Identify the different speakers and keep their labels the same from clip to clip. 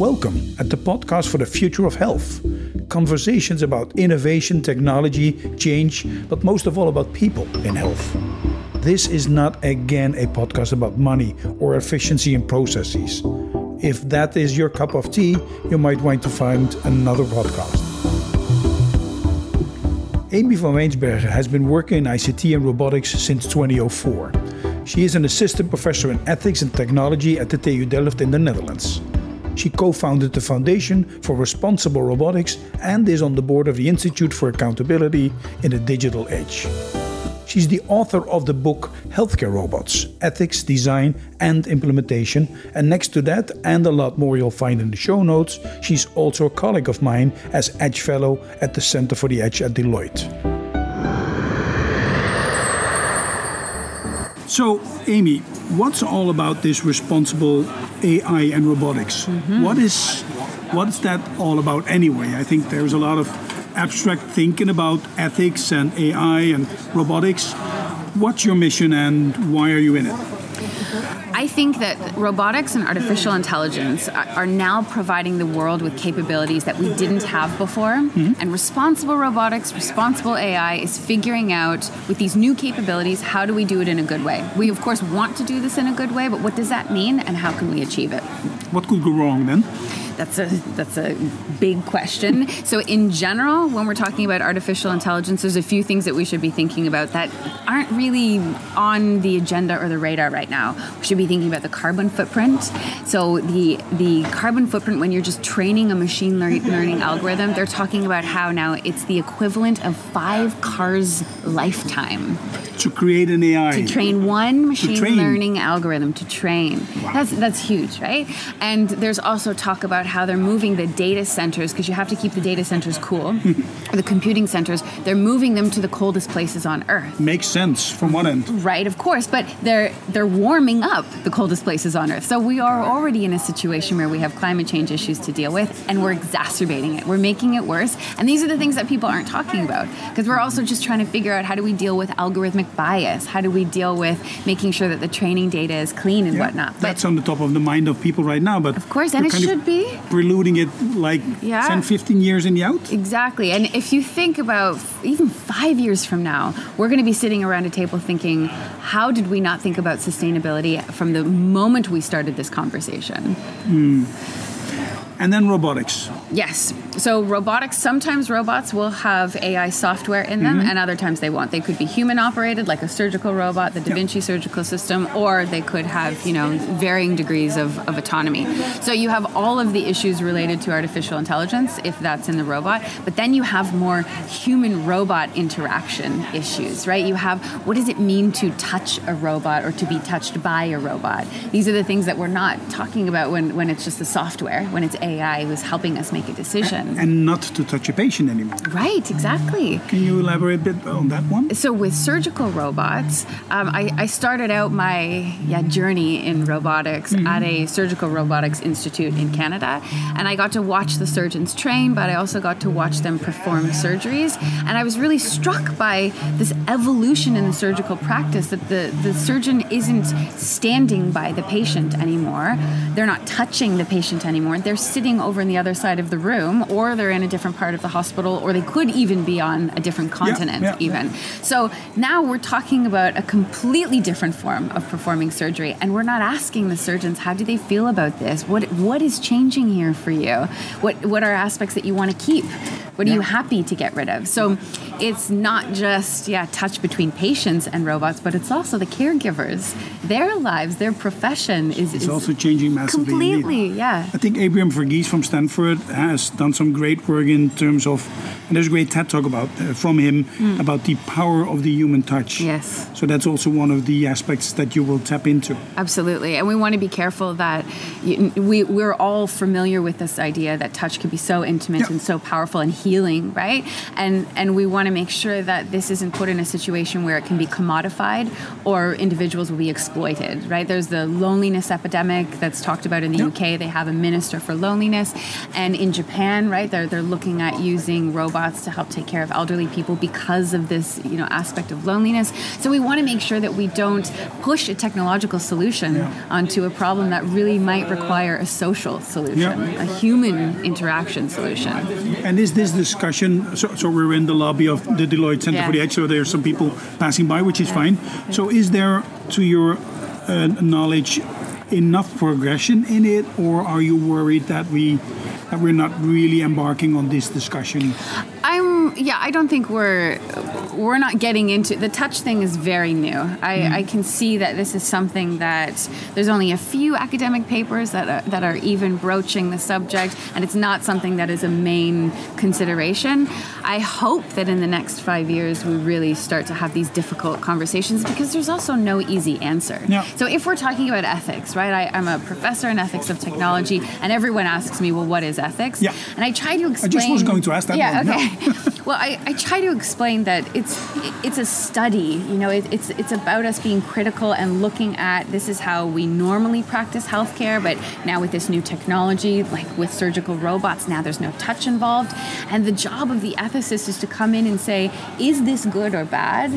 Speaker 1: Welcome at the podcast for the future of health. Conversations about innovation, technology, change, but most of all about people in health. This is not again a podcast about money or efficiency in processes. If that is your cup of tea, you might want to find another podcast. Aimee van Wynsberghe has been working in ICT and robotics since 2004. She is an assistant professor in ethics and technology at the TU Delft in the Netherlands. She co founded the Foundation for Responsible Robotics and is on the board of the Institute for Accountability in the Digital Age. She's the author of the book Healthcare Robots Ethics, Design, and Implementation. And next to that, and a lot more you'll find in the show notes, she's also a colleague of mine as Edge Fellow at the Center for the Edge at Deloitte. So, Aimee, what's all about this responsible AI and robotics? Mm-hmm. What is what's that all about anyway? I think there's a lot of abstract thinking about ethics and AI and robotics. What's your mission and why are you in it?
Speaker 2: I think that robotics and artificial intelligence are now providing the world with capabilities that we didn't have before. Mm-hmm. And responsible robotics, responsible AI is figuring out with these new capabilities how do we do it in a good way. We, of course, want to do this in a good way, but what does that mean and how can we achieve it?
Speaker 1: What could go wrong then?
Speaker 2: That's a that's a big question. So in general, when we're talking about artificial intelligence, there's a few things that we should be thinking about that aren't really on the agenda or the radar right now. We should be thinking about the carbon footprint. So the the carbon footprint when you're just training a machine learning algorithm, they're talking about how now it's the equivalent of five cars lifetime
Speaker 1: to create an AI
Speaker 2: to train one machine train. learning algorithm to train. Wow. That's that's huge, right? And there's also talk about how they're moving the data centers because you have to keep the data centers cool, the computing centers. They're moving them to the coldest places on Earth.
Speaker 1: Makes sense from one end,
Speaker 2: right? Of course, but they're they're warming up the coldest places on Earth. So we are already in a situation where we have climate change issues to deal with, and we're exacerbating it. We're making it worse, and these are the things that people aren't talking about because we're also just trying to figure out how do we deal with algorithmic bias? How do we deal with making sure that the training data is clean and yeah, whatnot?
Speaker 1: But that's on the top of the mind of people right now, but
Speaker 2: of course, and it should be
Speaker 1: preluding it like yeah. 10, 15 years in the out.
Speaker 2: Exactly. And if you think about even five years from now, we're going to be sitting around a table thinking, how did we not think about sustainability from the moment we started this conversation?
Speaker 1: Mm. And then robotics.
Speaker 2: Yes. So robotics, sometimes robots will have AI software in them, mm-hmm. and other times they won't. They could be human operated, like a surgical robot, the Da Vinci surgical system, or they could have, you know, varying degrees of, of autonomy. So you have all of the issues related to artificial intelligence, if that's in the robot, but then you have more human robot interaction issues, right? You have what does it mean to touch a robot or to be touched by a robot? These are the things that we're not talking about when, when it's just the software, when it's AI AI was helping us make a decision.
Speaker 1: And not to touch a patient anymore.
Speaker 2: Right, exactly.
Speaker 1: Can you elaborate a bit on that one?
Speaker 2: So, with surgical robots, um, I, I, started out my yeah, journey in robotics mm-hmm. at a surgical robotics institute in Canada. And I got to watch the surgeons train, but I also got to watch them perform surgeries. And I was really struck by this evolution in the surgical practice that the, the surgeon isn't standing by the patient anymore, they're not touching the patient anymore, they're sitting sitting over in the other side of the room, or they're in a different part of the hospital, or they could even be on a different continent, yeah, yeah, even. Yeah. So now we're talking about a completely different form of performing surgery, and we're not asking the surgeons how do they feel about this. What what is changing here for you? What what are aspects that you want to keep? What are you happy to get rid of? So it's not just yeah touch between patients and robots, but it's also the caregivers. Their lives, their profession is,
Speaker 1: it's
Speaker 2: is
Speaker 1: also changing massively.
Speaker 2: Completely, yeah.
Speaker 1: I think Abraham Verghese from Stanford has done some great work in terms of, and there's a great TED talk about uh, from him mm. about the power of the human touch.
Speaker 2: Yes.
Speaker 1: So that's also one of the aspects that you will tap into.
Speaker 2: Absolutely, and we want to be careful that you, we we're all familiar with this idea that touch can be so intimate yeah. and so powerful and healing healing, right? And and we want to make sure that this isn't put in a situation where it can be commodified or individuals will be exploited, right? There's the loneliness epidemic that's talked about in the
Speaker 1: Yep.
Speaker 2: UK. They have a minister for loneliness, and in Japan, right, they're they're looking at using robots to help take care of elderly people because of this, you know, aspect of loneliness. So we want to make sure that we don't push a technological solution
Speaker 1: Yeah.
Speaker 2: onto a problem that really might require a social solution,
Speaker 1: Yeah.
Speaker 2: a human interaction solution.
Speaker 1: And is this discussion? So, so we're in the lobby of the Deloitte Center
Speaker 2: Yeah.
Speaker 1: for the Edge. So there are some people passing by, which is fine. So is there, to your uh, knowledge, enough progression in it, or are you worried that we that we're not really embarking on this discussion?
Speaker 2: I'm yeah, I don't think we're we're not getting into the touch thing is very new. I, mm. I can see that this is something that there's only a few academic papers that are, that are even broaching the subject, and it's not something that is a main consideration. I hope that in the next five years we really start to have these difficult conversations because there's also no easy answer.
Speaker 1: Yeah.
Speaker 2: So if we're talking about ethics, right? I, I'm a professor in ethics of technology, and everyone asks me, well, what is ethics?
Speaker 1: Yeah.
Speaker 2: And I try to explain.
Speaker 1: I just was going to ask that
Speaker 2: Yeah.
Speaker 1: one, no.
Speaker 2: Okay. well, I, I try to explain that it's it's a study. You know, it, it's it's about us being critical and looking at this is how we normally practice healthcare, but now with this new technology, like with surgical robots, now there's no touch involved, and the job of the ethicist is to come in and say, is this good or bad,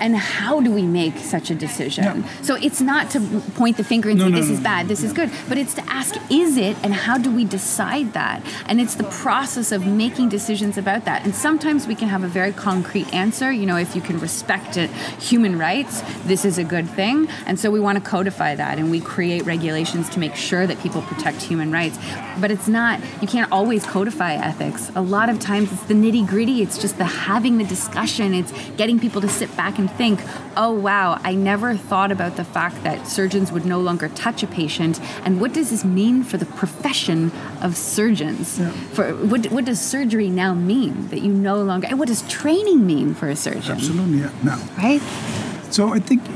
Speaker 2: and how do we make such a decision? So it's not to point the finger and
Speaker 1: No,
Speaker 2: say
Speaker 1: no,
Speaker 2: this is bad, this is good, but it's to ask, is it, and how do we decide that? And it's the process of making decisions about that. And sometimes we can have a very concrete answer. You know, if you can respect it, human rights, this is a good thing. And so we want to codify that and we create regulations to make sure that people protect human rights. But it's not, you can't always codify ethics. A lot of times it's the nitty gritty, it's just the having the discussion, it's getting people to sit back and think, oh wow, I never thought about the fact that surgeons would no longer touch a patient. And what does this mean for the profession of surgeons? For what, what does surgery now mean that you no longer, and what does training mean for a surgeon?
Speaker 1: Absolutely. Yeah. No.
Speaker 2: Right?
Speaker 1: So I think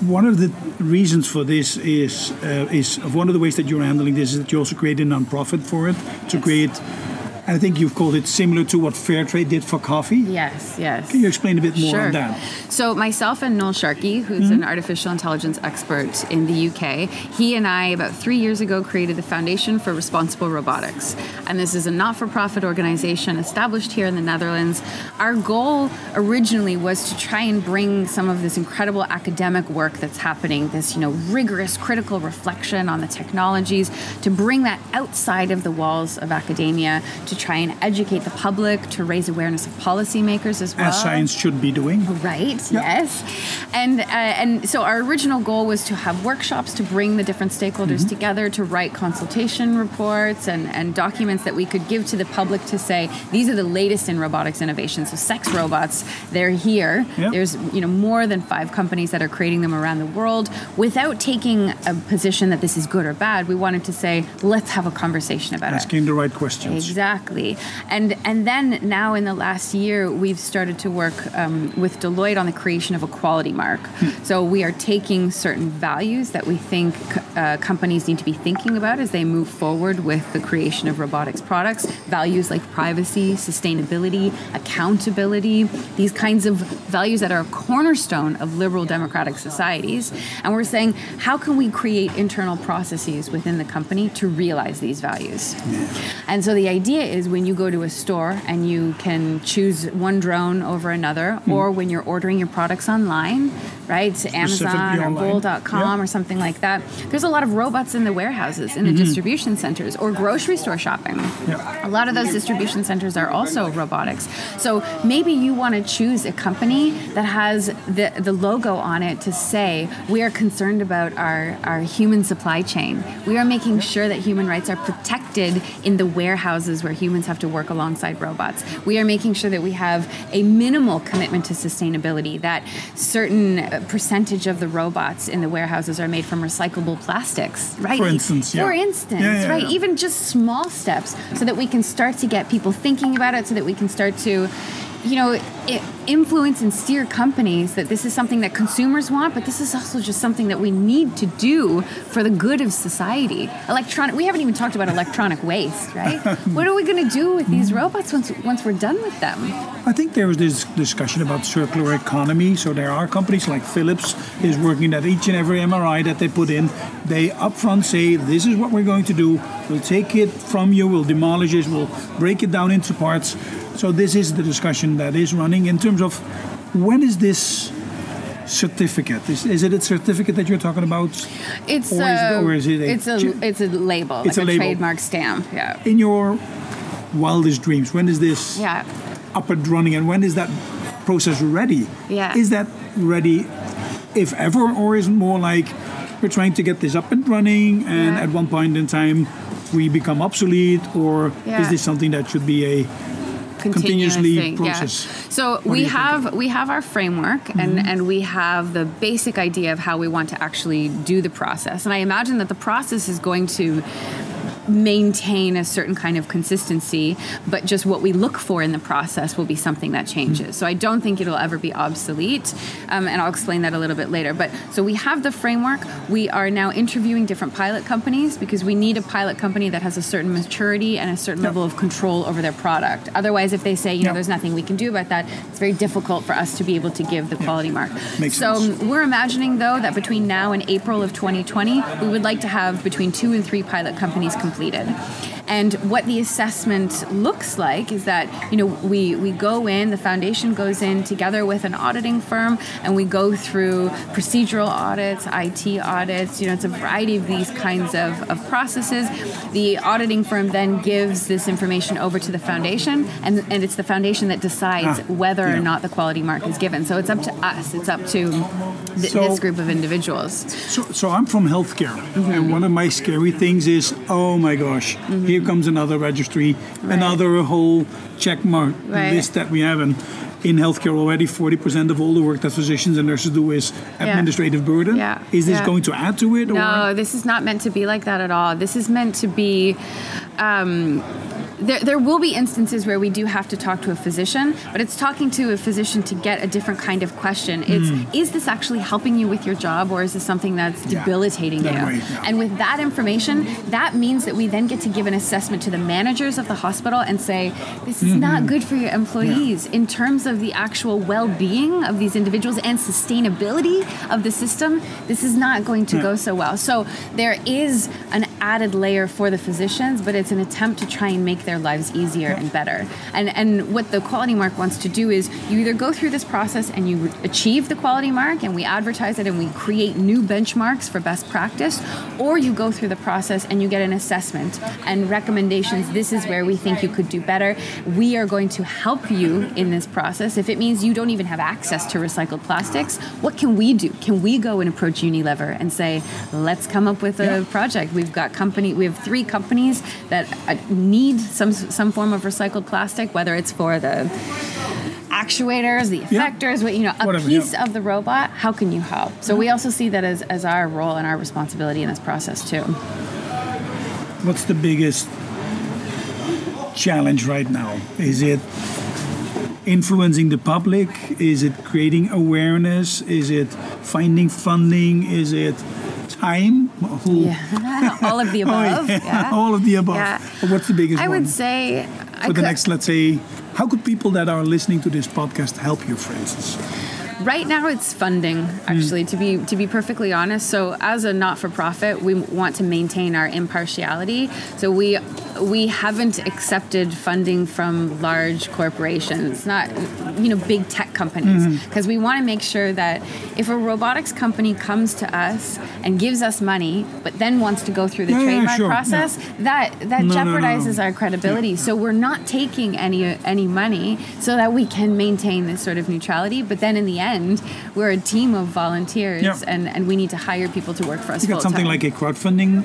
Speaker 1: one of the reasons for this is uh, is one of the ways that you're handling this is that you also create a nonprofit for it to create. I think you've called it similar to what Fairtrade did for coffee.
Speaker 2: Yes, yes.
Speaker 1: Can you explain a bit more
Speaker 2: sure.
Speaker 1: on that?
Speaker 2: So myself and Noel Sharkey, who's mm-hmm. an artificial intelligence expert in the UK, he and I about three years ago created the Foundation for Responsible Robotics, and this is a not-for-profit organization established here in the Netherlands. Our goal originally was to try and bring some of this incredible academic work that's happening, this you know rigorous critical reflection on the technologies, to bring that outside of the walls of academia, to try and educate the public, to raise awareness of policymakers as well.
Speaker 1: As science should be doing.
Speaker 2: Right.
Speaker 1: Yeah.
Speaker 2: Yes. And uh, and so our original goal was to have workshops to bring the different stakeholders
Speaker 1: Mm-hmm.
Speaker 2: together to write consultation reports and, and documents that we could give to the public to say these are the latest in robotics innovation. So sex robots, they're here.
Speaker 1: Yeah.
Speaker 2: There's you know more than five companies that are creating them around the world. Without taking a position that this is good or bad, we wanted to say let's have a conversation about it.
Speaker 1: Asking the right questions.
Speaker 2: Exactly, and and then now in the last year we've started to work um, with Deloitte on the creation of a quality mark. So we are taking certain values that we think uh, companies need to be thinking about as they move forward with the creation of robotics products. Values like privacy, sustainability, accountability, these kinds of values that are a cornerstone of liberal democratic societies. And we're saying, how can we create internal processes within the company to realize these values? And so the idea is when you go to a store and you can choose one drone over another, hmm. or when you're ordering your products online, right? Amazon or
Speaker 1: Yeah.
Speaker 2: or something like that. There's a lot of robots in the warehouses, in the mm-hmm. distribution centers, or grocery store shopping.
Speaker 1: Yeah.
Speaker 2: A lot of those distribution centers are also robotics. So maybe you want to choose a company that has the, the logo on it to say, we are concerned about our, our human supply chain. We are making sure that human rights are protected in the warehouses where humans have to work alongside robots. We are making sure that we have a minimal commitment to sustainability, that certain uh, percentage of the robots in the warehouses are made from recyclable plastics, right?
Speaker 1: For instance, yeah.
Speaker 2: For instance,
Speaker 1: Yeah, yeah,
Speaker 2: right? Even just small steps so that we can start to get people thinking about it, so that we can start to you know, influence and steer companies that this is something that consumers want, but this is also just something that we need to do for the good of society. Electronic. We haven't even talked about electronic waste, right? what are we going to do with these robots once once we're done with them?
Speaker 1: I think there was this discussion about circular economy. So there are companies like Philips is working that each and every MRI that they put in, they upfront say this is what we're going to do. We'll take it from you. We'll demolish it. We'll break it down into parts. So this is the discussion that is running in terms of when is this certificate? Is, is it a certificate that you're talking about?
Speaker 2: It's
Speaker 1: Or is it-
Speaker 2: a,
Speaker 1: or is it a
Speaker 2: it's a it's a label,
Speaker 1: It's
Speaker 2: like
Speaker 1: a
Speaker 2: a,
Speaker 1: label.
Speaker 2: trademark stamp. Yeah.
Speaker 1: In your wildest dreams, when is this
Speaker 2: Yeah.
Speaker 1: up and running and when is that process ready?
Speaker 2: Yeah.
Speaker 1: Is that ready if ever or is it more like we're trying to get this up and running and
Speaker 2: Yeah.
Speaker 1: at one point in time we become obsolete or is this something that should be a
Speaker 2: continuous
Speaker 1: continuously
Speaker 2: thing,
Speaker 1: process.
Speaker 2: Yeah. So we have we have our framework and
Speaker 1: Mm-hmm.
Speaker 2: and we have the basic idea of how we want to actually do the process. And I imagine that the process is going to maintain a certain kind of consistency, but just what we look for in the process will be something that changes. So I don't think it'll ever be obsolete, um, and I'll explain that a little bit later. But so we have the framework. We are now interviewing different pilot companies because we need a pilot company that has a certain maturity and a certain
Speaker 1: Yep.
Speaker 2: level of control over their product. Otherwise, if they say, you know,
Speaker 1: Yep.
Speaker 2: there's nothing we can do about that, it's very difficult for us to be able to give the quality mark.
Speaker 1: Makes
Speaker 2: so
Speaker 1: sense.
Speaker 2: we're imagining though that between now and April of 2020, we would like to have between two and three pilot companies completed. And what the assessment looks like is that you know we we go in, the foundation goes in together with an auditing firm, and we go through procedural audits, IT audits. You know, it's a variety of these kinds of, of processes. The auditing firm then gives this information over to the foundation, and and it's the foundation that decides
Speaker 1: Ah,
Speaker 2: whether
Speaker 1: yeah.
Speaker 2: or not the quality mark is given. So it's up to us. It's up to th-
Speaker 1: So-
Speaker 2: this group of individuals.
Speaker 1: So, so I'm from healthcare,
Speaker 2: Mm-hmm.
Speaker 1: and one of my scary things is, oh my gosh, here comes another registry, another whole check mark
Speaker 2: Right.
Speaker 1: list that we have. And in healthcare already, 40% of all the work that physicians and nurses do is administrative burden.
Speaker 2: Yeah.
Speaker 1: Is this
Speaker 2: Yeah.
Speaker 1: going to add to it?
Speaker 2: No,
Speaker 1: Or?
Speaker 2: this is not meant to be like that at all. This is meant to be. Um, there, there will be instances where we do have to talk to a physician, but it's talking to a physician to get a different kind of question. It's is this actually helping you with your job, or is this something that's.
Speaker 1: Yeah.
Speaker 2: debilitating
Speaker 1: That
Speaker 2: you?
Speaker 1: way, yeah.
Speaker 2: And with that information, that means that we then get to give an assessment to the managers of the hospital and say, this is
Speaker 1: Mm-hmm.
Speaker 2: not good for your employees in terms of the actual well-being of these individuals and sustainability of the system. This is not going to
Speaker 1: Yeah.
Speaker 2: go so well. So there is an added layer for the physicians, but it's an attempt to try and make their lives easier and better. And and what the quality mark wants to do is you either go through this process and you achieve the quality mark and we advertise it and we create new benchmarks for best practice, or you go through the process and you get an assessment and recommendations. This is where we think you could do better. We are going to help you in this process. If it means you don't even have access to recycled plastics, what can we do? Can we go and approach Unilever and say, let's come up with a project? We've got company, we have three companies that uh, need some some form of recycled plastic, whether it's for the actuators, the effectors, what you know, a
Speaker 1: Whatever,
Speaker 2: piece of the robot. How can you help? So we also see that as, as our role and our responsibility in this process too.
Speaker 1: What's the biggest challenge right now? Is it influencing the public? Is it creating awareness? Is it finding funding? Is it Who-
Speaker 2: Yeah, all of the
Speaker 1: Oh,
Speaker 2: above.
Speaker 1: yeah.
Speaker 2: yeah.
Speaker 1: All of the above. What's the biggest
Speaker 2: I
Speaker 1: one?
Speaker 2: would say I
Speaker 1: for the
Speaker 2: could-
Speaker 1: next, let's say, how could people that are listening to this podcast help you, for instance?
Speaker 2: Right now, it's funding. Hmm. Actually, to be to be perfectly honest, so as a not for profit, we want to maintain our impartiality. So we we haven't accepted funding from large corporations, not you know big tech companies, mm-hmm. because we want to make sure that if a robotics company comes to us and gives us money, but then wants to go through the
Speaker 1: Yeah, yeah,
Speaker 2: trademark
Speaker 1: sure, yeah.
Speaker 2: process, that that
Speaker 1: No, no, no, no.
Speaker 2: jeopardizes our credibility. So we're not taking any any money so that we can maintain this sort of neutrality. But then in the end, we're a team of volunteers,
Speaker 1: Yeah.
Speaker 2: and and we need to hire people to work for us.
Speaker 1: You got something
Speaker 2: time.
Speaker 1: like a crowdfunding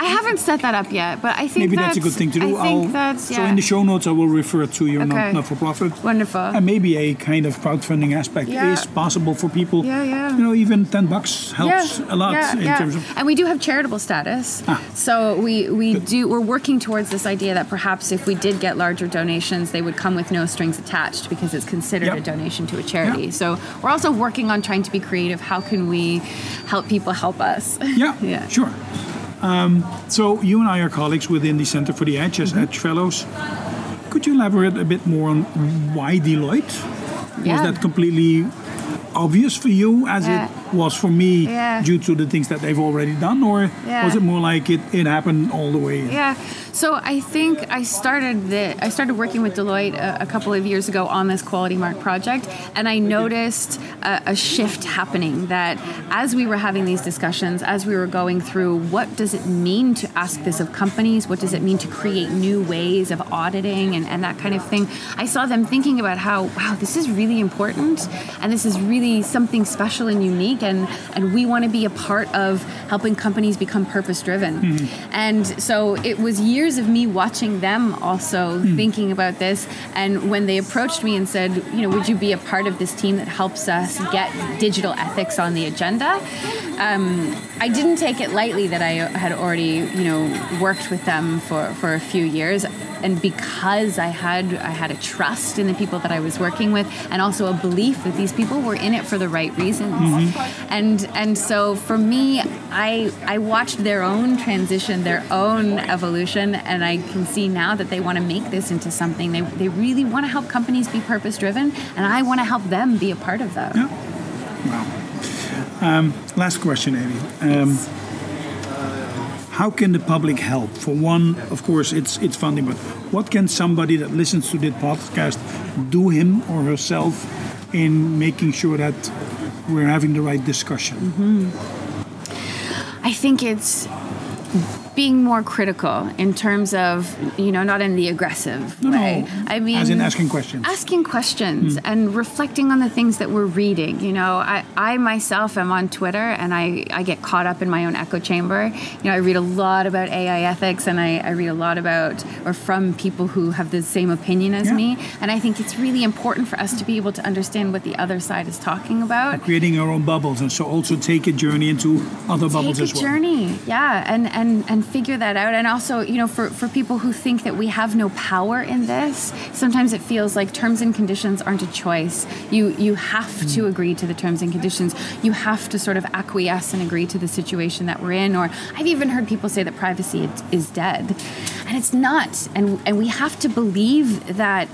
Speaker 2: I haven't set that up yet, but I think
Speaker 1: maybe that's, a good thing to do.
Speaker 2: I think
Speaker 1: I'll-
Speaker 2: that's yeah.
Speaker 1: So in the show notes, I will refer to your
Speaker 2: Okay.
Speaker 1: not, not-for-profit.
Speaker 2: Wonderful.
Speaker 1: And maybe a kind of crowdfunding aspect
Speaker 2: Yeah.
Speaker 1: is possible for people.
Speaker 2: Yeah, yeah.
Speaker 1: You know, even ten bucks helps
Speaker 2: yeah,
Speaker 1: a lot
Speaker 2: yeah,
Speaker 1: in
Speaker 2: yeah.
Speaker 1: terms of.
Speaker 2: and we do have charitable status
Speaker 1: Ah.
Speaker 2: so we we do we're working towards this idea that perhaps if we did get larger donations they would come with no strings attached because it's considered
Speaker 1: Yep.
Speaker 2: a donation to a charity
Speaker 1: Yeah.
Speaker 2: so we're also working on trying to be creative how can we help people help us
Speaker 1: Yeah,
Speaker 2: Yeah.
Speaker 1: sure. Um, so you and I are colleagues within the Center for the Edge as
Speaker 2: Mm-hmm.
Speaker 1: Edge Fellows. Could you elaborate a bit more on why Deloitte? Was that completely obvious for you as
Speaker 2: Yeah.
Speaker 1: it was for me
Speaker 2: Yeah.
Speaker 1: due to the things that they've already done? Or
Speaker 2: Yeah.
Speaker 1: was it more like it, it happened all the way?
Speaker 2: Yeah. So I think I started the I started working with Deloitte a, a couple of years ago on this quality mark project, and I noticed a, a shift happening. That as we were having these discussions, as we were going through, what does it mean to ask this of companies? What does it mean to create new ways of auditing and, and that kind of thing? I saw them thinking about how wow, this is really important, and this is really something special and unique, and and we want to be a part of helping companies become purpose driven. Mm-hmm. And so it was years of me watching them also mm. thinking about this. And when they approached me and said, you know, would you be a part of this team that helps us get digital ethics on the agenda? Um, I didn't take it lightly that I had already, you know, worked with them for, for a few years. And because I had I had a trust in the people that I was working with, and also a belief that these people were in it for the right reasons, mm-hmm. And and so for me, I I watched their own transition, their own evolution, and I can see now that they want to make this into something. They they really want to help companies be purpose driven, and I want to help them be a part of that. Yeah. Wow.
Speaker 1: Last question, Aimee. Um, how can the public help? For one, of course, it's it's funding, but what can somebody that listens to this podcast do him or herself in making sure that we're having the right discussion? Mm-hmm.
Speaker 2: I think it's being more critical in terms of you know not in the aggressive
Speaker 1: No,
Speaker 2: way.
Speaker 1: no.
Speaker 2: I mean,
Speaker 1: As in asking questions.
Speaker 2: asking questions hmm. and reflecting on the things that we're reading. You know, I, I myself am on Twitter and I, I get caught up in my own echo chamber. You know, I read a lot about AI ethics and I, I read a lot about or from people who have the same opinion as
Speaker 1: Yeah.
Speaker 2: me. And I think it's really important for us to be able to understand what the other side is talking about.
Speaker 1: Creating our own bubbles, and so also take a journey into other bubbles
Speaker 2: take
Speaker 1: as
Speaker 2: a
Speaker 1: well.
Speaker 2: journey yeah and and and figure that out. And also you know for for people who think that we have no power in this sometimes it feels like terms and conditions aren't a choice. You you have to mm-hmm. agree to the terms and conditions. You have to sort of acquiesce and agree to the situation that we're in. Or i've even heard people say that privacy is- is dead and it's not and and we have to believe that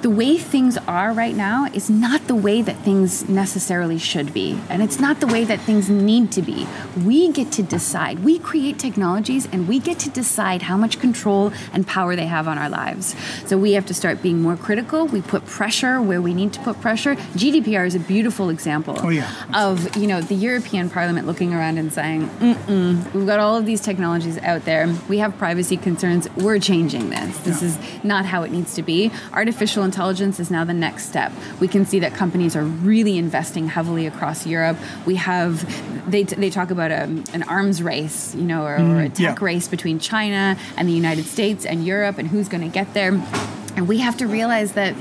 Speaker 2: the way things are right now is not the way that things necessarily should be. And it's not the way that things need to be. We get to decide. We create technologies and we get to decide how much control and power they have on our lives. So we have to start being more critical. We put pressure where we need to put pressure. Gdpr is a beautiful example
Speaker 1: Oh, yeah.
Speaker 2: of you know the european parliament looking around and saying Mm-mm, we've got all of these technologies out there. We have privacy concerns we're changing this. This
Speaker 1: Yeah.
Speaker 2: is not how it needs to be. Artificial intelligence is now the next step. We can see that companies are really investing heavily across europe. We have they, they talk about a, an arms race you know or, or mm-hmm. a tech
Speaker 1: yeah.
Speaker 2: race between china and the united states and europe and who's going to get there. And we have to realize that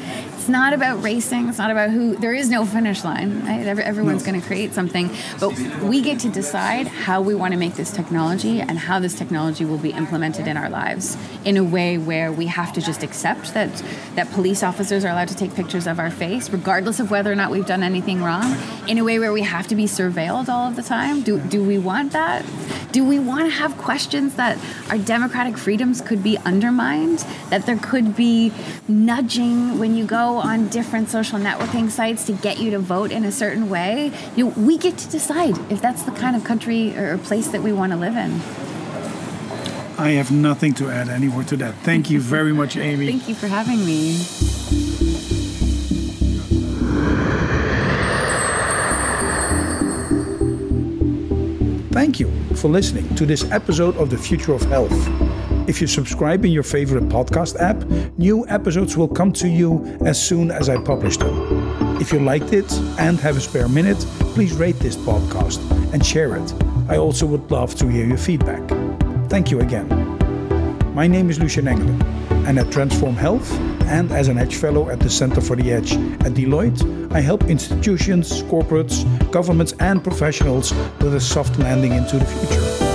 Speaker 2: it's not about racing. It's not about who. There is no finish line. Right? Everyone's
Speaker 1: No.
Speaker 2: going to create something, but we get to decide how we want to make this technology and how this technology will be implemented in our lives in a way where we have to just accept that that police officers are allowed to take pictures of our face, regardless of whether or not we've done anything wrong. In a way where we have to be surveilled all of the time. Do do we want that? Do we want to have questions that our democratic freedoms could be undermined? That there could be nudging when you go on different social networking sites to get you to vote in a certain way? You know, we get to decide if that's the kind of country or place that we want to live in.
Speaker 1: I have nothing to add anymore to that. Thank you very much, Aimee.
Speaker 2: Thank you for having me.
Speaker 1: Thank you for listening to this episode of The Future of Health. If you subscribe in your favorite podcast app, new episodes will come to you as soon as I publish them. If you liked it and have a spare minute, please rate this podcast and share it. I also would love to hear your feedback. Thank you again. My name is Lucien Engelen, and at Transform Health and as an Edge Fellow at the Center for the Edge at Deloitte, I help institutions, corporates, governments, and professionals with a soft landing into the future.